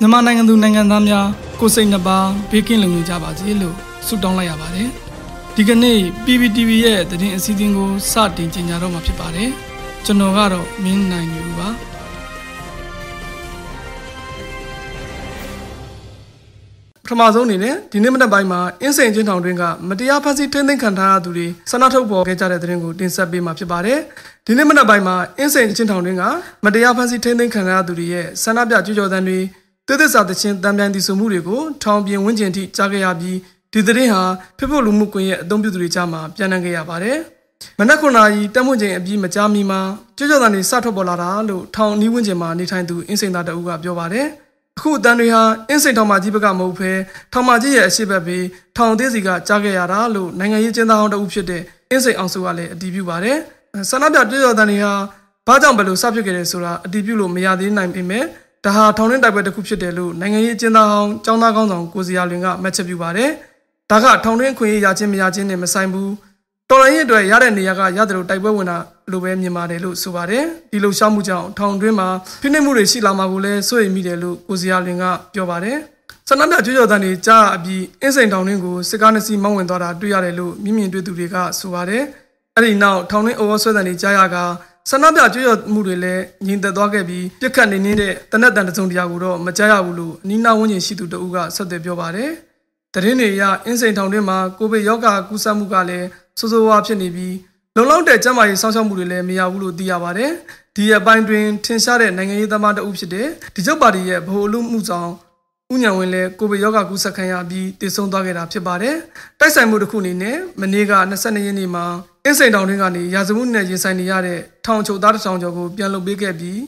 မြန်မာနိုင်ငံသူနိုင်ငံသားများကိုစိတ်နှပါဘေးကင်းလုံခြုံကြပါစေလို့ဆုတောင်းလိုက်ရပါတယ်ဒီကနေ့ PPTV ရဲ့သတင်းအစီအစဉ်ကိုစတင်ကြေညာတော့မှာဖြစ်ပါတယ်ကျွန်တော်ကတော့မင်းနိုင်ယူပါပထမဆုံးအနေနဲ့ဒီနေ့မနက်ပိုင်းမှာအင်းစိန်ချင်းထောင်တွင်ကမတရားဖမ်းဆီးထိန်းသိမ်းခံထားရသူတွေဆန္ဒထုတ်ပေါ်ခဲ့ကြတဲ့သတင်းကိုတင်ဆက်ပေးမှာဖြစ်ပါတယ်။ဒီနေ့မနက်ပိုင်းမှာအင်းစိန်ချင်းထောင်တွင်ကမတရားဖမ်းဆီးထိန်းသိမ်းခံထားရသူတွေရဲ့ဆန္ဒပြကြွကြော်သံတွေ တည်တည်စာတချင်းတံပြန်တီဆိုမှုတွေကိုထောင်ပြင်ဝန်းကျင်ထိကြားခဲ့ရပြီးဒီသတင်းဟာဖိဖို့လူမှုကွန်ရက်အသုံးပြုသူတွေကြားမှာပြန်နှံ့ခဲ့ရပါတယ်။မနက်9နာရီတက်မွင့်ချိန်အပြီးမကြားမီမှာကြွကြော်သံတွေစထွက်ပေါ်လာတာလို့ထောင်နီးဝန်းကျင်မှာနေထိုင်သူအင်းစိန်သားတအူးကပြောပါတယ်။အခုအတန်းတွေဟာအင်းစိန်ထောင်မကြီးဘက်ကမဟုတ်ဘဲထောင်မကြီးရဲ့အရှိတ်ဘက်ပြီးထောင်သေးစီကကြားခဲ့ရတာလို့နိုင်ငံရေးကျင်းသားဟောင်းတဦးဖြစ်တဲ့အင်းစိန်အောင်စုကလည်းအတည်ပြုပါတယ်ဆန္ဒပြတွေ့ရတဲ့နေဟာဘာကြောင့်ဘယ်လိုစဖြစ်ခဲ့တယ်ဆိုတာအတည်ပြုလို့မရသေးနိုင်ပေမဲ့ ဒါဟာထောင်ရင်းတိုက်ပွဲတစ်ခုဖြစ်တယ်လို့နိုင်ငံရေးအကျဉ်းသားဟောင်းចောင်းသားကောင်းဆောင်ကိုစီယာလွင်ကမှတ်ချက်ပြုပါတယ်ဒါကထောင်ရင်းခွင့်ရရချင်းမရချင်းနဲ့မဆိုင်ဘူးတော်လိုင်းရဲ့အတွက်ရတဲ့နေရာကရတယ်လို့တိုက်ပွဲဝင်တာလိုပဲမြင်ပါတယ်လို့ဆိုပါတယ်ဒီလိုရှောက်မှုကြောင့်ထောင်တွင်းမှာဖိနှိပ်မှုတွေရှိလာမှာကိုလည်းစိုးရိမ်မိတယ်လို့ကိုစရာလင်ကပြောပါတယ်ဆန္ဒပြကြွကြော်တန်တွေကြားအပြီးအင်းစိန်ထောင်တွင်းကိုစစ်ကားနှစ်စီးမောင်းဝင်သွားတာတွေ့ရတယ်လို့မြင်မြင်တွေ့သူတွေကဆိုပါတယ်အဲ့ဒီနောက်ထောင်တွင်းအိုဝါဆွဲတန်တွေကြားရက ဆန္ဒပြကြွကြော်မှုတွေလည်းငြိမ်သက်သွားခဲ့ပြီးပြစ်ခတ်နေနေတဲ့တနက်တန်တစုံတရာကိုတော့မကြားရဘူးလို့အနီးနားဝန်းကျင်ရှိသူတအုပ်ကဆက်သွယ်ပြောပါတယ်တရင်တွေအရအင်းစိန်ထောင်တွင်းမှာကိုဗစ်ရောဂါကူးစက်မှုကလည်းဆိုးဆိုးဝါးဖြစ်နေပြီးလုံလောက်တဲ့ကျန်းမာရေးစောင့်ရှောက်မှုတွေလည်းမရဘူးလို့သိရပါတယ်။ဒီအပိုင်းတွင်ထင်ရှားတဲ့နိုင်ငံရေးသမားတအုပ်ဖြစ်တဲ့ဒီချုပ်ပါတီရဲ့ဗဟိုအလုပ်မှုဆောင်ဦးညံဝင်းလည်းကိုဗစ်ရောဂါကူးစက်ခံရပြီးတည်ဆုံသွားခဲ့တာဖြစ်ပါတယ်။တိုက်ဆိုင်မှုတစ်ခုအနေနဲ့မနေ့က22ရက်နေ့မှာ အင်းစိန်တောင်တွင်းကနေရာဇဝတ်နဲ့ရင်ဆိုင်နေရတဲ့ထောင်ချုပ်သားတစ်ထောင်ကျော်ကိုပြန်လုပ်ပေးခဲ့ပြီး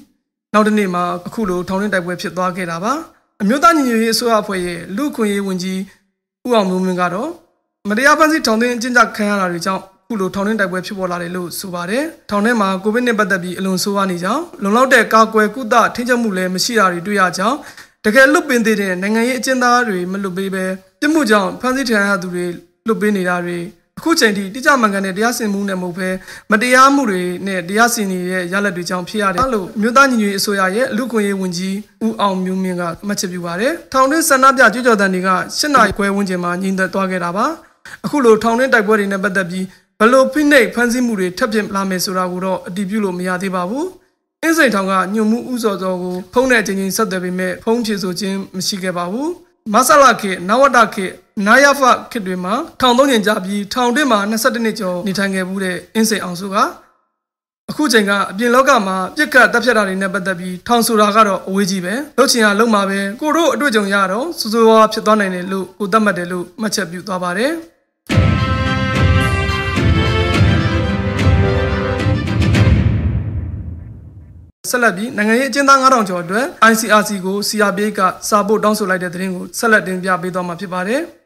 နောက်တစ်နေ့မှာအခုလိုထောင်တွင်းတိုက်ပွဲဖြစ်သွားခဲ့တာပါ။အမျိုးသားညီညွတ်ရေးအစိုးရအဖွဲ့ရဲ့လူခွင့်ရေးဝန်ကြီးဦးအောင်မျိုးမင်းကတော့မတရားဖန်ဆီးထောင်သွင်းအကျဉ်းချခံရတာတွေကြောင့်ခုလိုထောင်ထဲတိုက်ပွဲဖြစ်ပေါ်လာတယ်လို့ဆိုပါတယ်။ထောင်ထဲမှာကိုဗစ်နဲ့ပတ်သက်ပြီးအလွန်ဆိုးဝါးနေကြောင်းလုံလောက်တဲ့ကာကွယ်ကုသထိန်းချုပ်မှုလည်းမရှိတာတွေတွေ့ရကြောင်းတကယ်လွတ်ပင်သေးတဲ့နိုင်ငံရေးအကျဉ်းသားတွေမလွတ်ပေးပဲပြစ်မှုကြောင့်ဖမ်းဆီးထန်ရသူတွေလွတ်ပေးနေတာတွေ အခုချိန်ထိတိကျမှန်ကန်တဲ့တရားစင်မှုနဲ့မဟုတ်ဘဲမတရားမှုတွေနဲ့တရားစင်နေတဲ့ရလဒ်တွေကြောင့်ဖြစ်ရတယ်လို့မြို့သားညီညွတ်ရေးအစိုးရရဲ့လူခွင့်ရေးဝန်ကြီးဦးအောင်မျိုးမင်းကမှတ်ချက်ပြုပါတယ်။ထောင်တွင်းဆန္ဒပြကြွကြော်တန်တွေက၈နိုင်ခွဲဝန်းကျင်မှာညီသက်သွားခဲ့တာပါ။အခုလိုထောင်တွင်းတိုက်ပွဲတွေနဲ့ပတ်သက်ပြီးဘလို့ဖိနှိပ်ဖမ်းဆီးမှုတွေထပ်ဖြစ်လာမယ်ဆိုတာကိုတော့အတည်ပြုလို့မရသေးပါဘူး။အင်းစိန်ထောင်ကညွန်မှုဥစော်စောကိုဖုံးတဲ့အချိန်ချင်းဆက်သွယ်ပေမဲ့ဖုံးဖြေဆိုခြင်းမရှိခဲ့ပါဘူး။မဆလာခေနဝတခေ နာယဖခေတွေမှာထောင်သုံးညင်ကြပြီးထောင်တွင်းမှာ22နှစ်ကျော်နေထိုင်ခဲ့မှုတဲ့အင်းစိန်အောင်စုကအခုချိန်ကအပြင်လောကမှာပြစ်ခတ်တပ်ဖြတ်တာတွေနဲ့ပတ်သက်ပြီးထောင်ဆိုတာကတော့အဝေးကြီးပဲလှုပ်ချင်ရလုံမှာပဲကိုတို့အတွေ့အကြုံရတော့စူးစူးဝါးဖြစ်သွားနိုင်တယ်လို့ကိုသတ်မှတ်တယ်လို့မှတ်ချက်ပြုသွားပါတယ်ဆက်လက်ပြီးနိုင်ငံရေးအကျဉ်းသား9000ကျော်အတွက် ICRC ကို CRPH ကစာပို့တောင်းဆိုလိုက်တဲ့သတင်းကိုဆက်လက်တင်ပြပေးသွားမှာဖြစ်ပါတယ်။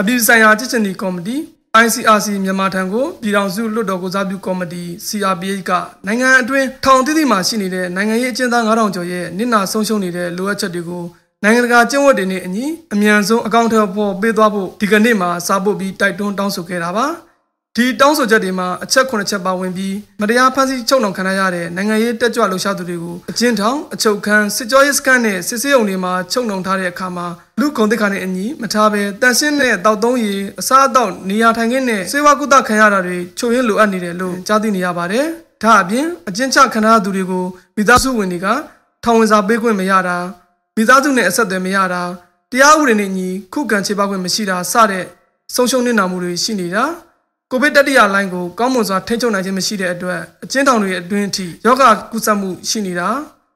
အပြည်ဆိုင်ရာကြည်ချင်ဒီကော်မတီ ICRC မြန်မာထံကိုပြည်ထောင်စုလွှတ်တော်ကိုစားပြုကော်မတီ CRPH ကနိုင်ငံအတွင်းထောင်သီးသီးမှာရှိနေတဲ့နိုင်ငံရေးအကျဉ်းသား9000ကျော်ရဲ့နစ်နာဆုံးရှုံးနေတဲ့လိုအပ်ချက်တွေကိုနိုင်ငံတကာကျင့်ဝတ်တွေနဲ့အညီအမြန်ဆုံးအကောင့်ထဲပေါ်ပေးသွားဖို့ဒီကနေ့မှာစာပို့ပြီးတိုက်တွန်းတောင်းဆိုခဲ့တာပါ။ဒီတောင်းဆိုချက်တွေမှာအချက်9ချက်ပါဝင်ပြီးမတရားဖမ်းဆီးချုပ်နှောင်ခံရတဲ့နိုင်ငံရေးတက်ကြွလှုပ်ရှားသူတွေကိုအကျဉ်းထောင်အချုပ်ခန်းစစ်ကြောရေးစခန်းနဲ့စစ်ဆေးရုံတွေမှာချုပ်နှောင်ထားတဲ့အခါမှာ လူကုန်တိတ်ခါနဲ့အညီမထားဘဲတန်ရှင်းတဲ့တောက်သုံးရည်အစားအသောက်နေရာထိုင်ခင်းနဲ့စေဝါကုသခံရတာတွေချုပ်ရင်းလိုအပ်နေတယ်လို့ကြားသိနေရပါတယ်။ဒါအပြင်အကျဉ်းချခံရသူတွေကိုမိသားစုဝင်တွေကထောင်ဝင်စာပေးခွင့်မရတာမိသားစုနဲ့အဆက်အသွယ်မရတာတရားဥပဒေနဲ့ညီခုခံချေပခွင့်မရှိတာစတဲ့ဆုံးရှုံးနေတာမှုတွေရှိနေတာ။ကိုဗစ်တတိယလိုင်းကိုကောင်းမွန်စွာထိန်းချုပ်နိုင်ခြင်းမရှိတဲ့အတွက်အကျဉ်းထောင်တွေအတွင်းအထိယောဂကုသမှုရှိနေတာ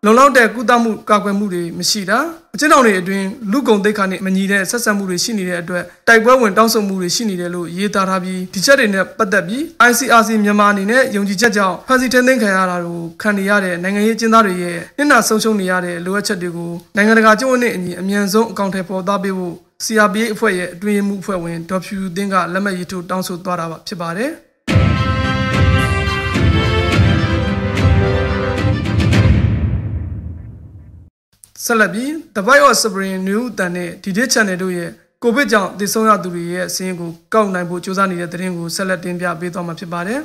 လုံလောက်တဲ့ကုသမှုကာကွယ်မှုတွေမရှိတာအကျဉ်းထောင်တွေအတွင်းလူကုန်သိက္ခာနဲ့မညီတဲ့ဆက်ဆံမှုတွေရှိနေတဲ့အတွက်တိုက်ပွဲဝင်တောင်းဆိုမှုတွေရှိနေတယ်လို့ရေးသားထားပြီးဒီချက်တွေနဲ့ပတ်သက်ပြီး ICRC မြန်မာအနေနဲ့ယုံကြည်ချက်ကြောင့်ဖန်စီထင်းသိမ်းခံရတာကိုခံနေရတဲ့နိုင်ငံရေးကျင်းသားတွေရဲ့နှိမ့်နာဆုံးရှုံးနေရတဲ့လိုအပ်ချက်တွေကိုနိုင်ငံတကာကျင့်ဝတ်နဲ့အညီအမြန်ဆုံးအကောင့်ထဲပေါ်သားပေးဖို့ CRPA အဖွဲ့ရဲ့အတွင်းမှုအဖွဲ့ဝင်ဒေါ်ဖြူသင်းကလက်မှတ်ရေးထိုးတောင်းဆိုသွားတာဖြစ်ပါတယ် ဆက်လက်ပြီး The Voice of Spring New တန်နဲ့ DD Channel တို့ရဲ့ကိုဗစ်ကြောင့်တည်ဆုံရသူတွေရဲ့အစင်းကိုကောက်နိုင်ဖို့စ조사နေတဲ့သတင်းကိုဆက်လက်တင်ပြပေးသွားမှာဖြစ်ပါတယ်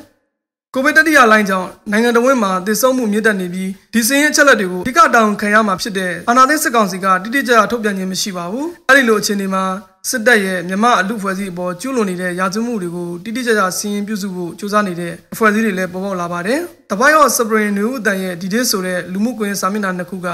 ကိုဗစ်တတိယလိုင်းကြောင့်နိုင်ငံတော်ဝန်မှတည်ဆုံမှုမြင့်တက်နေပြီးဒီစင်းရဲ့အချက်လက်တွေကိုအဓိကတောင်းခံရမှာဖြစ်တဲ့အာဏာသိမ်းစစ်ကောင်စီကတိတိကျကျထုတ်ပြန်ခြင်းမရှိပါဘူး။အဲဒီလိုအခြေအနေမှာစစ်တပ်ရဲ့မြမအလူဖွဲ့စည်းအပေါ်ကျူးလွန်နေတဲ့ရာဇဝမှုတွေကိုတိတိကျကျစီရင်ပြုစုဖို့ကြိုးစားနေတဲ့အဖွဲ့အစည်းတွေလည်းပေါ်ပေါက်လာပါတယ်။တပိုင်းရောစပရင်နူအတန်ရဲ့ဒီဒေးဆိုတဲ့လူမှုကွန်ရက်စာမျက်နှာနှစ်ခုက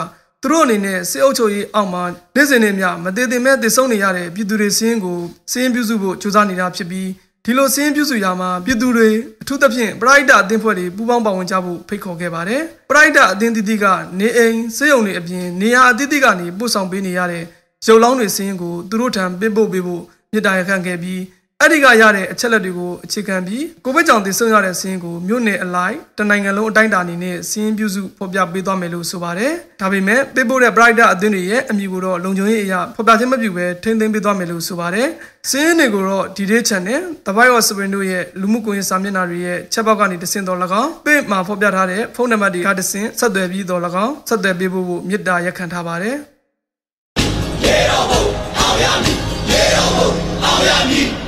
သူတို့အနေနဲ့စစ်အုပ်ချုပ်ရေးအောက်မှာနေ့စဉ်နဲ့မျှမတည်တည်မဲ့တည်ဆုံနေရတဲ့ပြည်သူတွေစင်းကိုစင်းပြုစုဖို့ကြိုးစားနေတာဖြစ်ပြီးဒီလိုစင်းပြုစုရာမှာပြည်သူတွေအထူးသဖြင့်ပရိုက်တာအသင်းဖွဲ့တွေပူးပေါင်းပါဝင်ကြဖို့ဖိတ်ခေါ်ခဲ့ပါတယ်။ပရိုက်တာအသင်းတီတီကနေအိမ်စေယုံတွေအပြင်နေရာအသီးသီးကနေပို့ဆောင်ပေးနေရတဲ့ရုပ်လောင်းတွေစင်းကိုသူတို့ထံပေးပို့ပေးဖို့မြစ်တာရခံခဲ့ပြီး အဲ့ဒီကရတဲ့အချက်လက်တွေကိုအခြေခံပြီးကိုဗစ်ကြောင့်တည်ဆုံရတဲ့စီးရင်ကိုမြို့နယ်အလိုက်တနိုင်ငံလုံးအတိုင်းအတာအနေနဲ့စီးရင်ပြုစုဖော်ပြပေးသွားမယ်လို့ဆိုပါတယ်။ဒါပေမဲ့ပေးပို့တဲ့ provider အသင်းတွေရဲ့အမည်ကိုတော့လုံခြုံရေးအရာဖော်ပြခြင်းမပြုဘဲထိန်းသိမ်းပေးသွားမယ်လို့ဆိုပါတယ်။စီးရင်တွေကိုတော့ DD Channel, The Voice of Spring တို့ရဲ့လူမှုကွန်ရက်စာမျက်နှာတွေရဲ့ချက်ပေါက်ကနေတဆင့်တော်၎င်းပေးမှာဖော်ပြထားတဲ့ဖုန်းနံပါတ်တွေကတဆင့်ဆက်သွယ်ပြီးတော်၎င်းဆက်သွယ်ပေးဖို့မြစ်တာရက်ခံထားပါတယ်။ Yeah, oh, oh, oh, yeah, me. Yeah, oh, oh, oh, yeah, me.